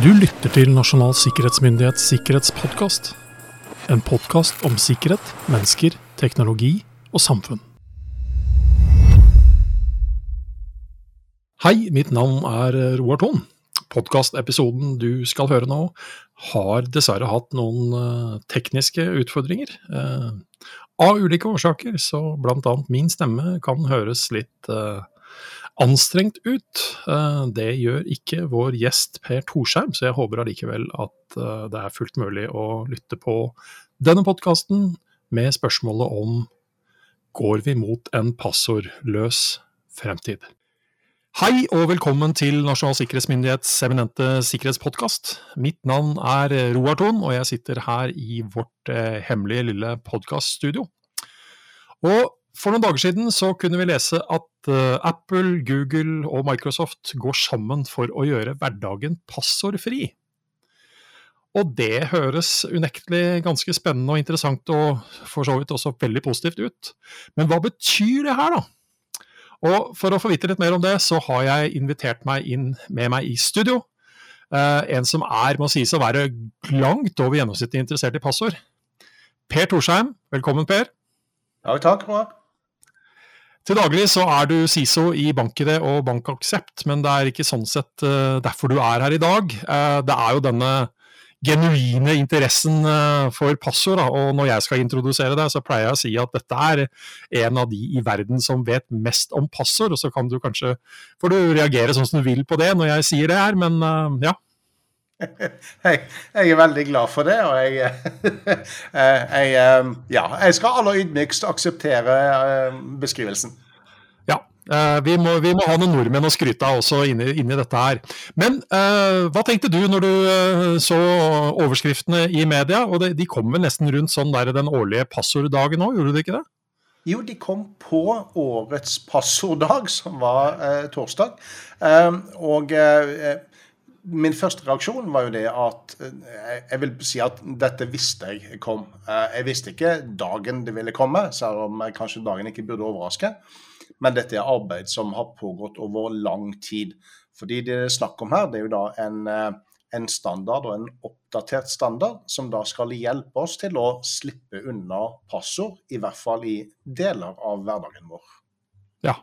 Du lytter til Nasjonal sikkerhetsmyndighets sikkerhetspodkast. En podkast om sikkerhet, mennesker, teknologi og samfunn. Hei, mitt navn er Roar Thon. Podkastepisoden du skal høre nå, har dessverre hatt noen uh, tekniske utfordringer. Uh, av ulike årsaker, så annet min stemme kan høres litt uh, anstrengt ut. Det gjør ikke vår gjest Per Torsheim, så jeg håper allikevel at det er fullt mulig å lytte på denne podkasten med spørsmålet om går vi mot en passordløs fremtid? Hei og velkommen til Nasjonal sikkerhetsmyndighets eminente sikkerhetspodkast. Mitt navn er Roar Thon, og jeg sitter her i vårt eh, hemmelige lille podkaststudio. Og for noen dager siden så kunne vi lese at uh, Apple, Google og Microsoft går sammen for å gjøre hverdagen passordfri. Og det høres unektelig ganske spennende og interessant og for så vidt også veldig positivt ut. Men hva betyr det her, da? Og for å få vite litt mer om det, så har jeg invitert meg inn med meg i studio. Uh, en som er, må sies å være langt over gjennomsnittet interessert i passord. Per Torsheim, velkommen Per. Ja, takk, Roar. Til daglig så er du SISO i BankID og BankAksept, men det er ikke sånn sett uh, derfor du er her i dag. Uh, det er jo denne genuine interessen eh, for passord. Og når jeg skal introdusere deg, så pleier jeg å si at dette er en av de i verden som vet mest om passord. Og så kan du kanskje får du reagere sånn som du vil på det når jeg sier det her, men ja. Jeg, jeg, er veldig glad for det, og jeg, eh, jeg, ja, jeg skal aller ydmykst akseptere beskrivelsen. Ja. vi, må, vi, må, ha noen nordmenn å skryte av også inni, inni dette her. Men uh, hva tenkte du når du så overskriftene i media? Og det, de kom vel nesten rundt sånn der den årlige passorddagen òg, gjorde de ikke det? Jo, de kom på årets passorddag, som var torsdag. Eh, og min første reaksjon var jo det at jeg vil si at dette visste jeg kom. Jeg visste ikke dagen det ville komme, selv om kanskje dagen ikke burde overraske. Men dette er arbeid som har pågått over lang tid. Fordi det det er snakk om her, det er jo da en, eh, en standard og en oppdatert standard som da skal hjelpe oss til å slippe unna passord, i hvert fall i deler av hverdagen vår. Ja,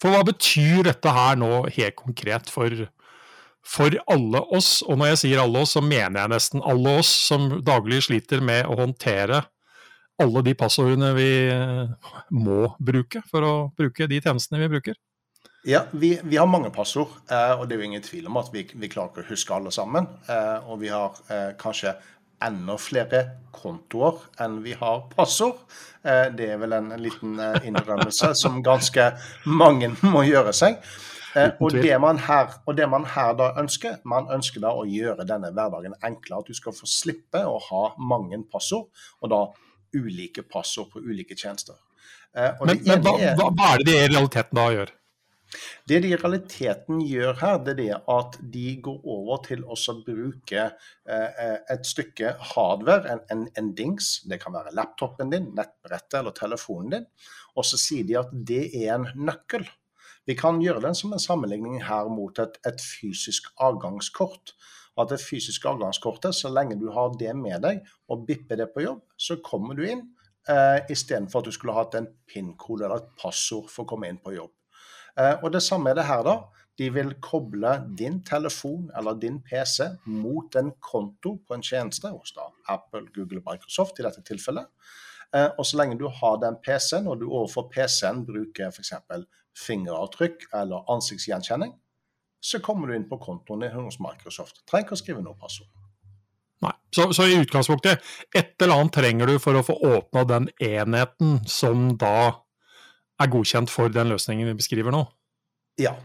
for hva betyr dette her nå helt konkret for, for alle oss? Og når jeg sier alle oss, så mener jeg nesten alle oss som daglig sliter med å håndtere alle de passordene vi eh, må bruke for å bruke de tjenestene vi bruker? Ja, vi, vi har mange passord, eh, og det er jo ingen tvil om at vi, vi klarer ikke å huske alle sammen. Eh, og vi har kanskje enda flere kontoer enn vi har passord. Det er vel en liten innrømmelse som ganske mange må gjøre seg. Og det, man her, og det man her da ønsker, man ønsker da å gjøre denne hverdagen enklere. At du skal få slippe å ha mange passord, og da ulike passord på ulike tjenester. Eh, men, men hva, hva, hva, er det de i realiteten da gjør? Det de i realiteten gjør her, det er det at de går over til å bruke eh, et stykke hardware, en, en, en, dings, det kan være laptopen din, nettbrettet eller telefonen din, og så sier de at det er en nøkkel. Vi kan gjøre den som en sammenligning her mot et, et fysisk avgangskort at det fysiske avgangskortet, så lenge du har det med deg og bipper det på jobb, så kommer du inn. Eh, Istedenfor at du skulle hatt en PIN-kode eller et passord for å komme inn på jobb. Eh, og Det samme er det her. da. De vil koble din telefon eller din PC mot en konto på en tjeneste hos da Apple, Google og Microsoft i dette tilfellet. Eh, og så lenge du har den PC-en, og du overfor PC-en bruker f.eks. fingeravtrykk eller ansiktsgjenkjenning, så kommer du inn på kontoen din hos Microsoft. Trenger ikke å skrive noe passord. Nei. Så, så, i utgangspunktet, et eller annet trenger du for å få åpna den enheten som da er godkjent for den løsningen vi beskriver nå? Ja.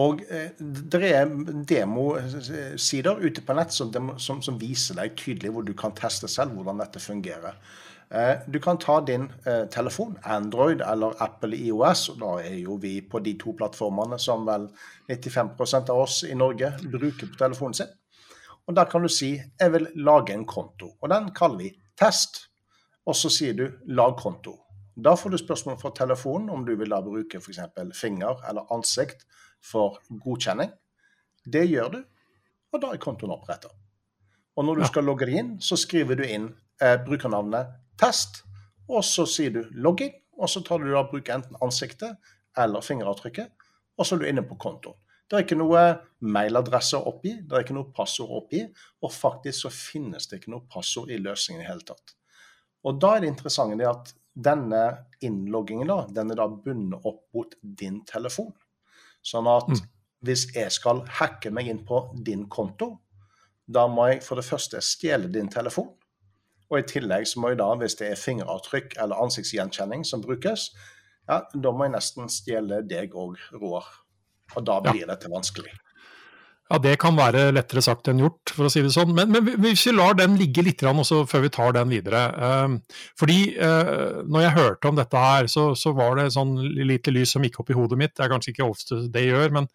Og eh, det er demosider ute på nett som, som, som, viser deg tydelig hvor du kan teste selv hvordan dette fungerer. Eh, du kan ta din eh, telefon, Android eller Apple IOS, og da er jo vi på de to plattformene som vel 95% av oss i Norge bruker på telefonen sin. Og Der kan du si 'jeg vil lage en konto', og den kaller vi 'test'. Og så sier du 'lag konto'. Da får du spørsmål fra telefonen om du vil da bruke f.eks. finger eller ansikt for godkjenning. Det gjør du. og da er kontoen oppretta. Og når du skal logge deg inn, så skriver du inn eh, brukernavnet test, og så sier du login, og så tar du da bruker enten ansiktet eller fingeravtrykket, og så er du inne på kontoen. Det er ikke noe mailadresse å oppgi, det er ikke noe passord å oppgi, og faktisk så finnes det ikke noe passord i løsningen i hele tatt. Og da er det interessante det at denne innloggingen da, den er da bundet opp mot din telefon. Sånn at mm. hvis jeg skal hacke meg inn på din konto, da må jeg for det første stjele din telefon. Og i tillegg så må jeg da, hvis det er fingeravtrykk eller ansiktsgjenkjenning som brukes, ja, da må jeg nesten stjele deg òg, Roar. Og da blir ja. dette vanskelig. Ja, Det kan være lettere sagt enn gjort, for å si det sånn. Men, men hvis vi lar den ligge litt også før vi tar den videre. Uh, fordi uh, når jeg hørte om dette her, så, så, var det sånn lite lys som gikk opp i hodet mitt. Det er kanskje ikke ofte det gjør, men,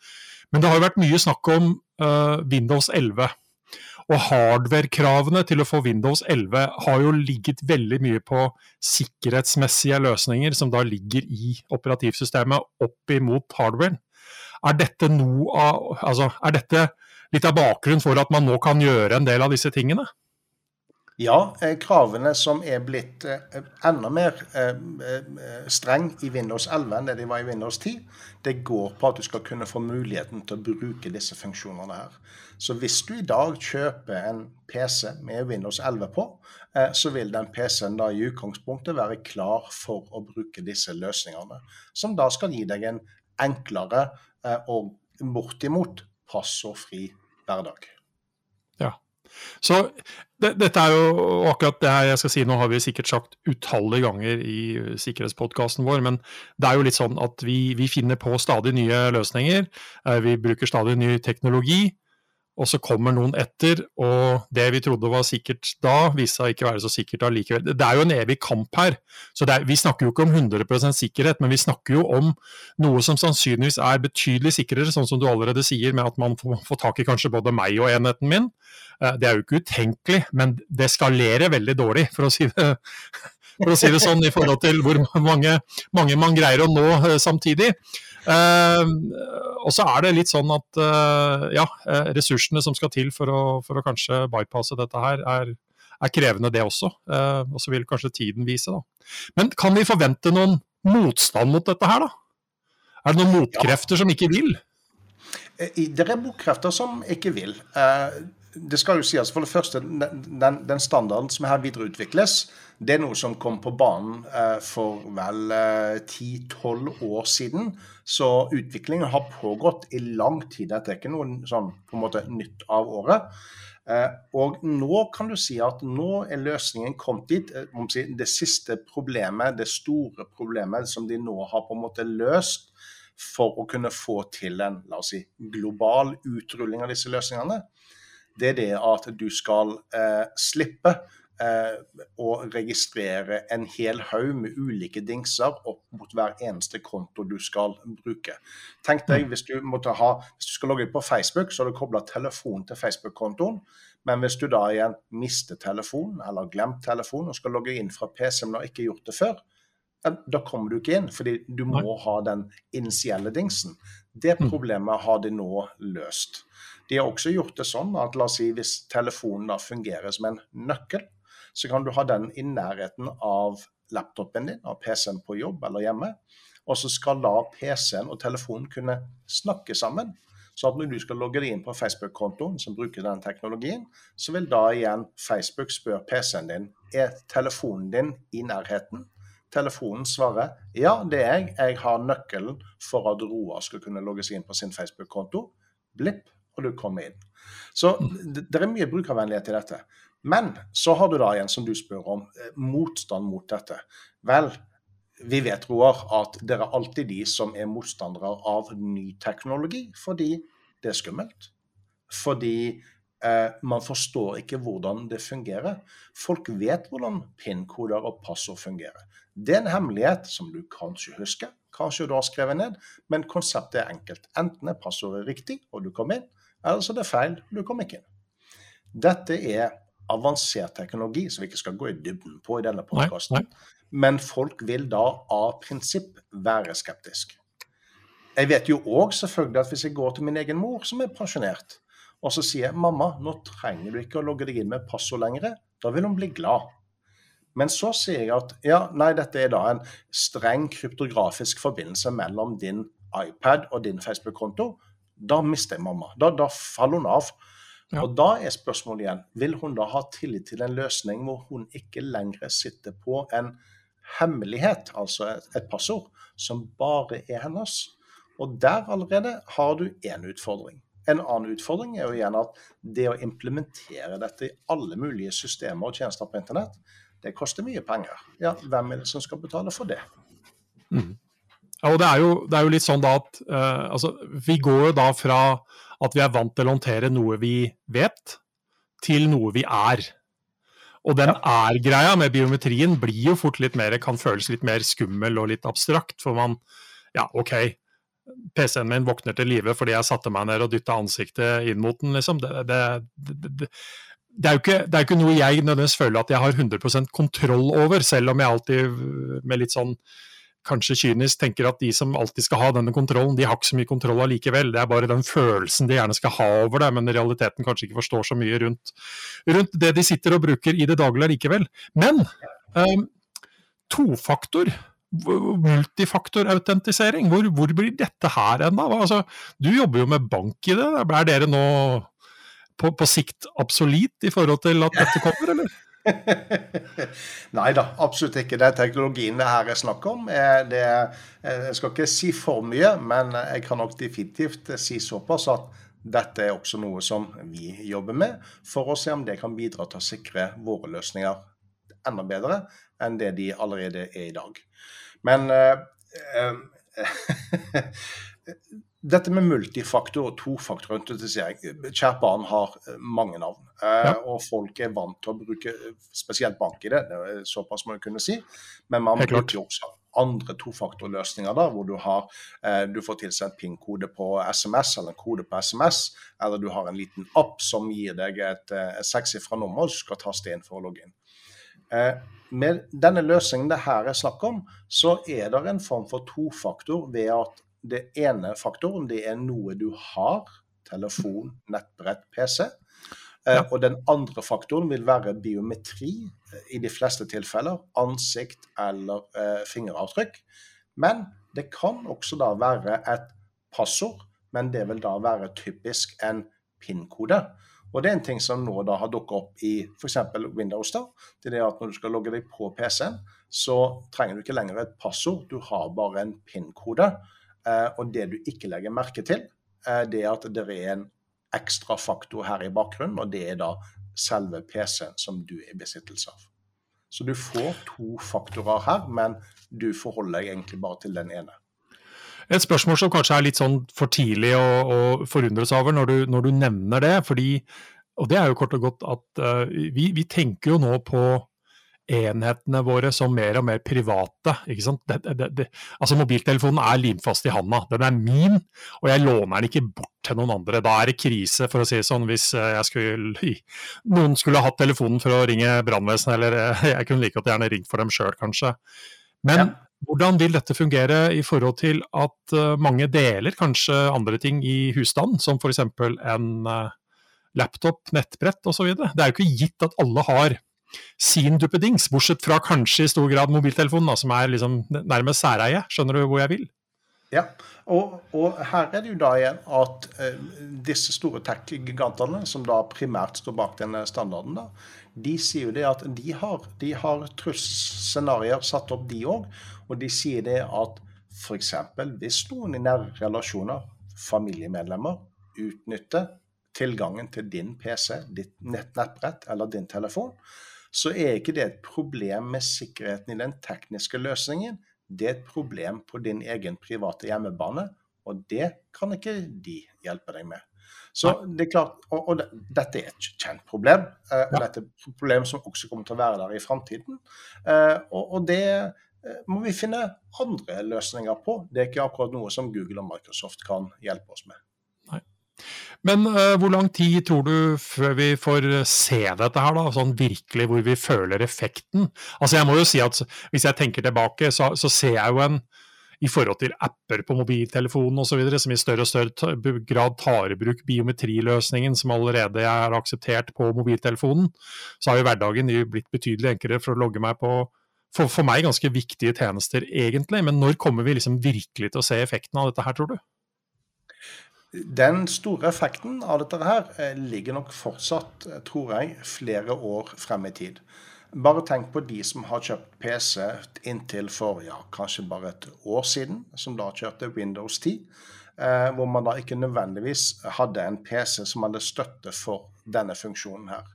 men det har jo vært mye snakk om uh, Windows 11. Og hardware-kravene til å få Windows 11 har jo ligget veldig mye på sikkerhetsmessige løsninger som da ligger i operativsystemet opp imot hardware. Er dette, av, altså, er dette litt av bakgrunnen for at man nå kan gjøre en del av disse tingene? Ja, eh, kravene som er blitt eh, enda mer eh, streng i Windows 11 enn det de var i Windows 10, det går på at du skal kunne få muligheten til å bruke disse funksjonene her. Så hvis du i dag kjøper en PC med Windows 11 på, så vil den PC-en da i utgangspunktet være klar for å bruke disse løsningene. Som da skal gi deg en enklere og bortimot passordfri hverdag. Så det, dette er jo akkurat det her jeg skal si, nå har vi sikkert sagt utallige ganger i sikkerhetspodkasten vår, men det er jo litt sånn at vi, vi finner på stadig nye løsninger. Eh, vi bruker stadig ny teknologi og så kommer noen etter, og det vi trodde var sikkert da, viste seg ikke være så sikkert allikevel. Det er jo en evig kamp her. så er, Vi snakker jo ikke om 100 sikkerhet, men vi snakker jo om noe som sannsynligvis er betydelig sikrere, sånn som du allerede sier, med at man får, får tak i kanskje både meg og enheten min. Eh, det er jo ikke utenkelig, men det skalerer veldig dårlig, for å si det, for å si det sånn, i forhold til hvor mange, mange man greier å nå eh, samtidig. Uh, og så er det litt sånn at uh, ja, eh, ressursene som skal til for å, for å kanskje bypasse dette her, er, er krevende det også. Uh, og så vil kanskje tiden vise, da. Men kan vi forvente noen motstand mot dette her, da? Er det noen motkrefter som ikke vil? Det er motkrefter som ikke vil. Det skal jo sies, for det første, den, den standarden som her videreutvikles, det er noe som kom på banen eh, for vel eh, 10-12 år siden. Så utviklingen har pågått i lang tid. Dette er ikke noe sånn på en måte nytt av året. Eh, og nå kan du si at nå er løsningen kommet dit. Eh, det siste problemet, det store problemet som de nå har på en måte løst for å kunne få til en la oss si, global utrulling av disse løsningene, det er det at du skal eh, slippe eh, å registrere en hel haug med ulike dingser opp mot hver eneste konto du skal bruke. Tenk deg mm. hvis du, ha, hvis du skal logge inn på Facebook, så har du kobla telefon til Facebook-kontoen. Men hvis du da igjen mister telefonen eller glemt telefonen og skal logge inn fra PC-en og ikke gjort det før, da kommer du ikke inn, fordi du må ha den initielle dingsen. Det mm. problemet har de nå løst. De har også gjort det sånn at la oss si hvis telefonen da fungerer som en nøkkel, så kan du ha den i nærheten av laptopen din, av PC-en på jobb eller hjemme. Og så skal da PC-en og telefonen kunne snakke sammen. Så at når du skal logge deg inn på Facebook-kontoen som bruker den teknologien, så vil da igjen Facebook spørre PC-en din er telefonen din i nærheten. Telefonen svarer ja, det er jeg. Jeg har nøkkelen for at Roar skal kunne logge seg inn på sin Facebook-konto. Blipp, og du kommer inn. Så mm. det, det er mye brukervennlighet i dette. Men så har du da igjen, som du spør om, eh, motstand mot dette. Vel, vi vet, Roar, at dere er alltid de som er motstandere av ny teknologi, fordi det er skummelt. Fordi eh, man forstår ikke hvordan det fungerer. Folk vet hvordan PIN-koder og passord fungerer. Det er en hemmelighet som du kanskje husker, kanskje du har skrevet ned, men konseptet er enkelt. Enten er passordet riktig, og du kom inn, eller så er det feil, og du kom ikke inn. Dette er avansert teknologi som vi ikke skal gå i dybden på i denne podkasten. Men folk vil da av prinsipp være skeptisk. Jeg vet jo òg selvfølgelig at hvis jeg går til min egen mor, som er pensjonert, og så sier jeg mamma, nå trenger du ikke å logge deg inn med passord lenger, da vil hun bli glad. Men så sier jeg at ja, nei, dette er da en streng kryptografisk forbindelse mellom din iPad og din Facebook-konto. Da mister jeg mamma. Da, da faller hun av. Ja. Og da er spørsmålet igjen, vil hun da ha tillit til en løsning hvor hun ikke lenger sitter på en hemmelighet, altså et, et passord, som bare er hennes? Og der allerede har du én utfordring. En annen utfordring er jo igjen at det å implementere dette i alle mulige systemer og tjenester på internett, det koster mye penger. Ja, hvem er det som skal betale for det? Mm. Ja, og det er, jo, det er, jo, litt sånn da at uh, altså, vi går jo da fra at vi er vant til å håndtere noe vi vet, til noe vi er. Og den er-greia med biometrien blir jo fort litt mer, kan føles litt mer skummel og litt abstrakt. For man, ja OK, PC-en min våkner til live fordi jeg satte meg ned og dytta ansiktet inn mot den, liksom. Det, det, det, det er jo ikke, det er ikke, noe jeg nødvendigvis føler at jeg har 100% kontroll over, selv om jeg alltid med litt sånn kanskje kynisk tenker at de som alltid skal ha denne kontrollen, de har ikke så mye kontroll allikevel. Det er bare den følelsen de gjerne skal ha over det, men i realiteten kanskje ikke forstår så mye rundt, rundt det de sitter og bruker i det daglige likevel. Men um, tofaktor multifaktorautentisering. Hvor, hvor blir dette her enda? Altså, du jobber jo med bank i det. Er dere nå på, på sikt absolutt i forhold til at dette kommer, eller? Nei da, absolutt ikke. Det er teknologien det her er snakk om. Det, jeg skal ikke si for mye, men jeg kan nok definitivt si såpass at dette er også noe som vi jobber med, for å se om det kan bidra til å sikre våre løsninger enda bedre enn det de allerede er i dag. Men eh, uh, dette med multifaktor og tofaktorautentisering Kjært barn har mange navn. Ja. Og folk er vant til å bruke spesielt bank i det, det såpass må jeg kunne si. Men man bruker også andre tofaktorløsninger, da, hvor du, har, du får tilsendt PIN-kode på SMS eller en kode på SMS, eller du har en liten app som gir deg et, et sekssifra nummer du skal taste inn for å logge inn. Med denne løsningen det her er snakk om, så er det en form for tofaktor ved at det ene faktoren det er noe du har, telefon, nettbrett, PC. Eh, ja. Og den andre faktoren vil være biometri, eh, i de fleste tilfeller. Ansikt eller eh, fingeravtrykk. Men det kan også da være et passord, men det vil da være typisk en PIN-kode. Og det er en ting som nå da har dukket opp i f.eks. Windows. da, det er at Når du skal logge deg på PC-en, så trenger du ikke lenger et passord, du har bare en PIN-kode. Eh, og det du ikke legger merke til, eh, det er at det er en ekstra faktor her i bakgrunnen, og det er da selve PC-en som du er i besittelse av. Så du får to faktorer her, men du forholder deg egentlig bare til den ene. Et spørsmål som kanskje er litt sånn for tidlig å, å forundres over når du, når du, nevner det. fordi, og Det er jo kort og godt at uh, vi, vi, tenker jo nå på enhetene våre som mer og mer private. Det, det, det, altså Mobiltelefonen er limfast i handa. Den er min, og jeg låner den ikke bort til noen andre. Da er det krise, for å si det sånn, hvis eh, skulle, noen skulle hatt telefonen for å ringe brannvesenet, eller eh, jeg kunne like godt gjerne ringt for dem sjøl, kanskje. Men ja. Hvordan vil dette fungere i forhold til at uh, mange deler kanskje andre ting i husstanden, som f.eks. en laptop, nettbrett osv.? Det er jo ikke gitt at alle har sin duppedings, bortsett fra kanskje i stor grad mobiltelefonen, som er liksom nærmest særeie. Skjønner du hvor jeg vil? Ja, og, og, her er det jo da igjen at eh, disse store tech-gigantene, som da primært står bak denne standarden, da, de sier jo det at de har, de har trusselscenarioer satt opp, de òg. Og de sier det at f.eks. hvis noen i nære relasjoner, familiemedlemmer, utnytter tilgangen til din PC, ditt nettbrett eller din telefon, så er ikke det et problem med sikkerheten i den tekniske løsningen. Det er et problem på din egen private hjemmebane, og det kan ikke de hjelpe deg med. Så det er klart, og, og, Dette er et kjent problem, eh, og dette er et problem som også kommer til å være der i framtiden. Eh, og, og, det eh, må vi finne andre løsninger på. Det er ikke akkurat noe som Google og Microsoft kan hjelpe oss med. Men uh, hvor lang tid tror du før vi får se dette her, da, sånn virkelig hvor vi føler effekten? Altså jeg må jo si at Hvis jeg tenker tilbake, så, så ser jeg jo en i forhold til apper på mobiltelefonen osv., som i større og større grad tar i bruk biometriløsningen som allerede er akseptert på mobiltelefonen, så har jo hverdagen blitt betydelig enklere for å logge meg på for, for meg ganske viktige tjenester, egentlig. Men når kommer vi liksom virkelig til å se effekten av dette her, tror du? Den store effekten av dette her eh, ligger nok fortsatt, eh, tror jeg, flere år frem i tid. Bare tenk på de som har kjøpt PC inntil for ja, kanskje bare et år siden, som da kjørte Windows 10. Eh, hvor man da ikke nødvendigvis hadde en PC som hadde støtte for denne funksjonen her.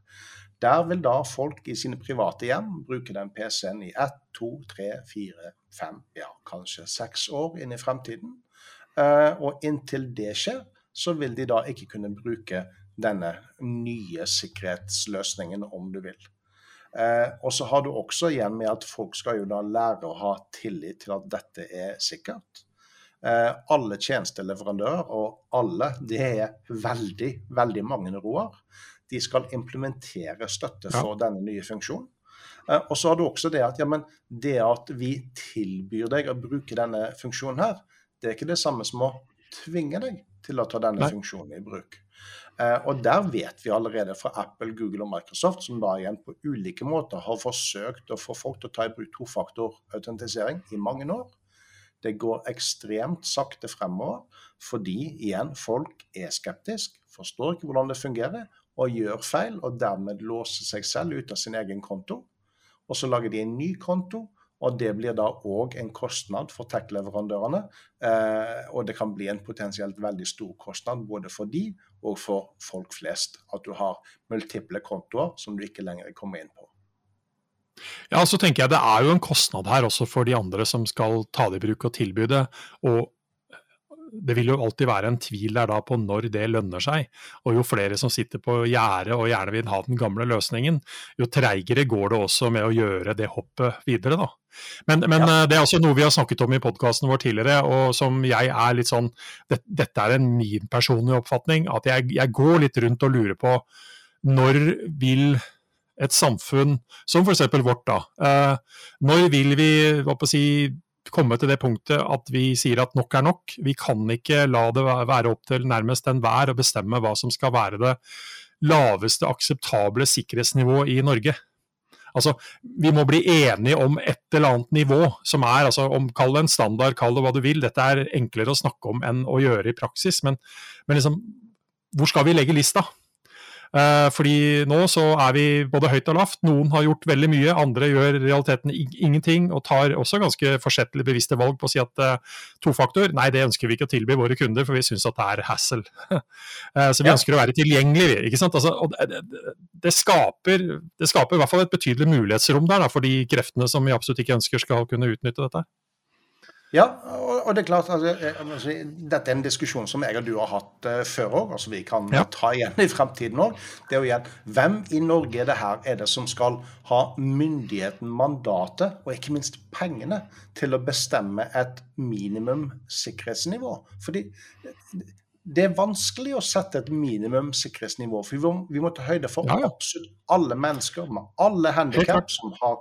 Der vil da folk i sine private hjem bruke den PC-en i ett, to, tre, fire, fem, ja kanskje seks år inn i fremtiden. Eh, og inntil det skjer, så vil de da ikke kunne bruke denne nye sikkerhetsløsningen, om du vil. Eh, og så har du også igjen med at folk skal jo da lære å ha tillit til at dette er sikkert. Eh, alle tjenesteleverandører, og alle, det er veldig, veldig mange roer, de skal implementere støtte for ja. denne nye funksjonen. Og så har du også det at ja, det at vi tilbyr deg å bruke denne funksjonen her, det er ikke det samme som å tvinge deg til å ta denne Nei. funksjonen i bruk. Eh, og der vet vi allerede fra Apple, Google og Microsoft, som da igjen på ulike måter har forsøkt å få folk til å ta i bruk tofaktorautentisering i mange år. Det går ekstremt sakte fremover fordi igjen, folk er skeptiske, forstår ikke hvordan det fungerer, og gjør feil, og dermed låser seg selv ut av sin egen konto. Og så lager de en ny konto og Det blir da òg en kostnad for tech-leverandørene. Eh, og det kan bli en potensielt veldig stor kostnad både for de og for folk flest. At du har multiple kontoer som du ikke lenger kommer inn på. Ja, så tenker jeg Det er jo en kostnad her også for de andre som skal ta det i bruk og tilby det. Og det vil jo alltid være en tvil der da på når det lønner seg. Og jo flere som sitter på gjerdet og gjerne vil ha den gamle løsningen, jo treigere går det også med å gjøre det hoppet videre, da. Men, men ja. Eh, det er også noe vi har snakket om i podkasten vår tidligere, og som jeg er litt sånn det, Dette er en min personlige oppfatning, at jeg, jeg går litt rundt og lurer på når vil et samfunn som f.eks. vårt, da. Eh, når vil vi hva på å si, komme til det punktet at vi sier at nok er nok. Vi kan ikke la det være opp til nærmest enhver å bestemme hva som skal være det laveste akseptable sikkerhetsnivået i Norge. Altså, Vi må bli enige om et eller annet nivå, som er altså, om, Kall det en standard, kall det hva du vil. Dette er enklere å snakke om enn å gjøre i praksis. Men, men liksom, hvor skal vi legge lista? Eh, fordi nå så er vi både høyt og lavt. Noen har gjort veldig mye, andre gjør realiteten ingenting og tar også ganske forsettlig bevisste valg på å si at uh, tofaktor, nei det ønsker vi ikke å tilby våre kunder, for vi syns at det er hassle. uh, så vi ja. ønsker å være tilgjengelige. ikke sant? Altså, det, det, skaper, det skaper i hvert fall et betydelig mulighetsrom der da, for de kreftene som vi absolutt ikke ønsker skal kunne utnytte dette. Ja, og, det er klart altså, Dette er en diskusjon som jeg og du har hatt uh, før òg. Altså, vi kan ja. ta igjen i fremtiden òg. Det er jo igjen Hvem i Norge er det her er det som skal ha myndigheten, mandatet og ikke minst pengene til å bestemme et minimum sikkerhetsnivå? Fordi det er vanskelig å sette et minimum sikkerhetsnivå. For vi må, vi må ta høyde for ja, ja. absolutt alle mennesker med alle handikap som har,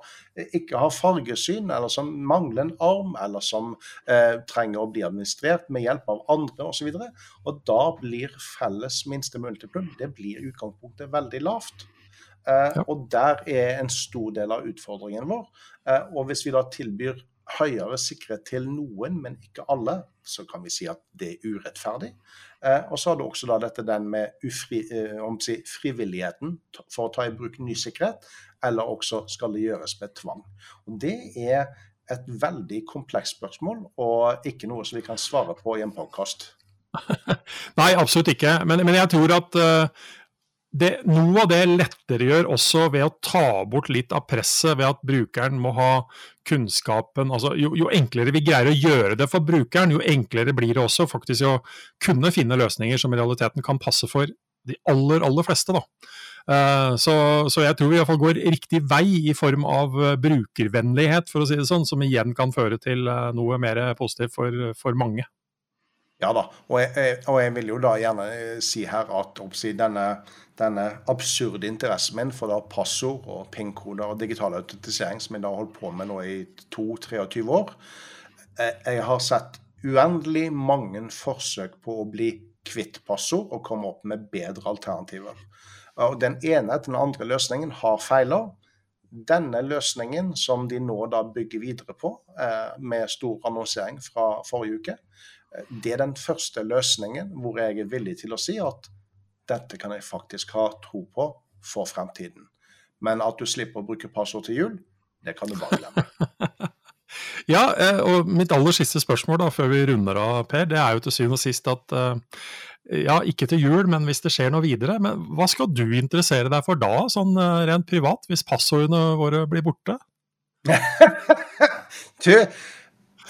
ikke har fargesyn, eller som mangler en arm, eller som eh, trenger å bli administrert med hjelp av andre osv. Og, så og da blir felles minste multiplum det blir utgangspunktet veldig lavt. Eh, ja. Og der er en stor del av utfordringen vår. Eh, og hvis vi da tilbyr høyere sikkerhet til noen, men ikke alle, så kan vi si at det er urettferdig. Eh, og så har du også da dette den med ufri, eh, si, frivilligheten for å ta i bruk ny sikkerhet, eller også skal det gjøres med tvang. Og Det er et veldig komplekst spørsmål, og ikke noe som vi kan svare på i en podkast. Nei, absolutt ikke. Men, men jeg tror at uh, det, noe av det lettere også ved å ta bort litt av presset ved at brukeren må ha kunnskapen altså jo, jo, enklere vi greier å gjøre det for brukeren, jo enklere blir det også faktisk å kunne finne løsninger som i realiteten kan passe for de aller, aller fleste. Uh, så, så, jeg tror vi i hvert fall går riktig vei i form av uh, brukervennlighet, for å si det sånn, som igjen kan føre til uh, noe mer positivt for, for mange. Ja da, og jeg, og jeg, vil jo da gjerne si her at denne denne absurde interessen min for da passord og PIN-koder og digital autentisering, som jeg da har holdt på med nå i 2-23 år, jeg har sett uendelig mange forsøk på å bli kvitt passord og komme opp med bedre alternativer. Og Den ene etter den andre løsningen har feiler. Denne løsningen, som de nå da bygger videre på, eh, med stor annonsering fra forrige uke, eh, det er den første løsningen hvor jeg er villig til å si at dette kan jeg faktisk ha tro på for fremtiden. Men at du slipper å bruke passord til jul, det kan du bare glemme. ja, eh, og mitt aller siste spørsmål da, før vi runder av, Per, det er jo til syvende og sist at ja, ikke til jul, men hvis det skjer noe videre. Men hva skal du interessere deg for da, sånn eh, rent privat, hvis passordene våre blir borte? du,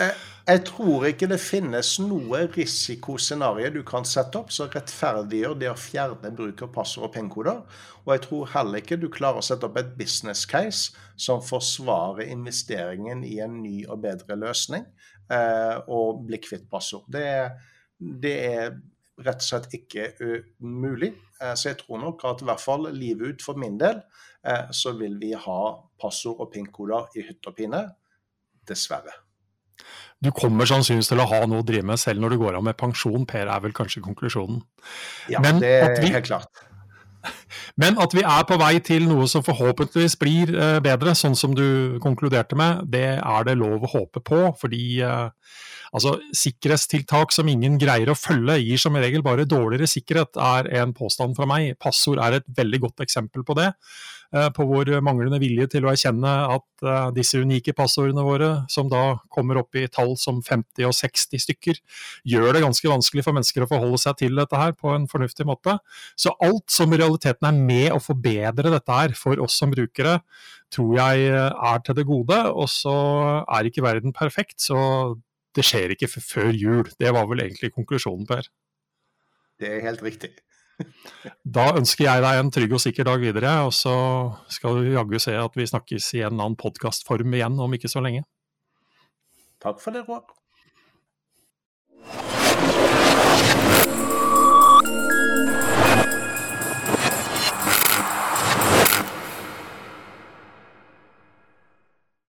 eh, jeg tror ikke det finnes noe risikoscenario du kan sette opp som rettferdiggjør det å fjerne bruk av passord og pengekoder. Og jeg tror heller ikke du klarer å sette opp et business case som forsvarer investeringen i en ny og bedre løsning eh, og bli kvitt passord. Det, det er rett og slett ikke mulig. Eh, så jeg tror nok at i hvert fall livet ut for min del, eh, så vil vi ha passord og PIN-koder i hytt og pine. Dessverre. Du kommer sannsynligvis til å ha noe å drive med selv når du går av med pensjon, Per, er vel kanskje konklusjonen. Ja, Men det er vi, helt klart. Men at vi er på vei til noe som forhåpentligvis blir eh, bedre, sånn som du konkluderte med, det er det lov å håpe på. Fordi Altså, Sikkerhetstiltak som ingen greier å følge, gir som regel bare dårligere sikkerhet, er en påstand fra meg. Passord er et veldig godt eksempel på det. Eh, på vår manglende vilje til å erkjenne at eh, disse unike passordene våre, som da kommer opp i tall som 50 og 60 stykker, gjør det ganske vanskelig for mennesker å forholde seg til dette her på en fornuftig måte. Så alt som i realiteten er med å forbedre dette her for oss som brukere, tror jeg er til det gode. Og så er ikke verden perfekt, så det skjer ikke før jul. Det var vel egentlig konklusjonen, Per? Det er helt riktig. Da ønsker jeg deg en trygg og sikker dag videre, og så skal du jaggu se at vi snakkes i en annen podkastform igjen om ikke så lenge. Takk for det, Roar.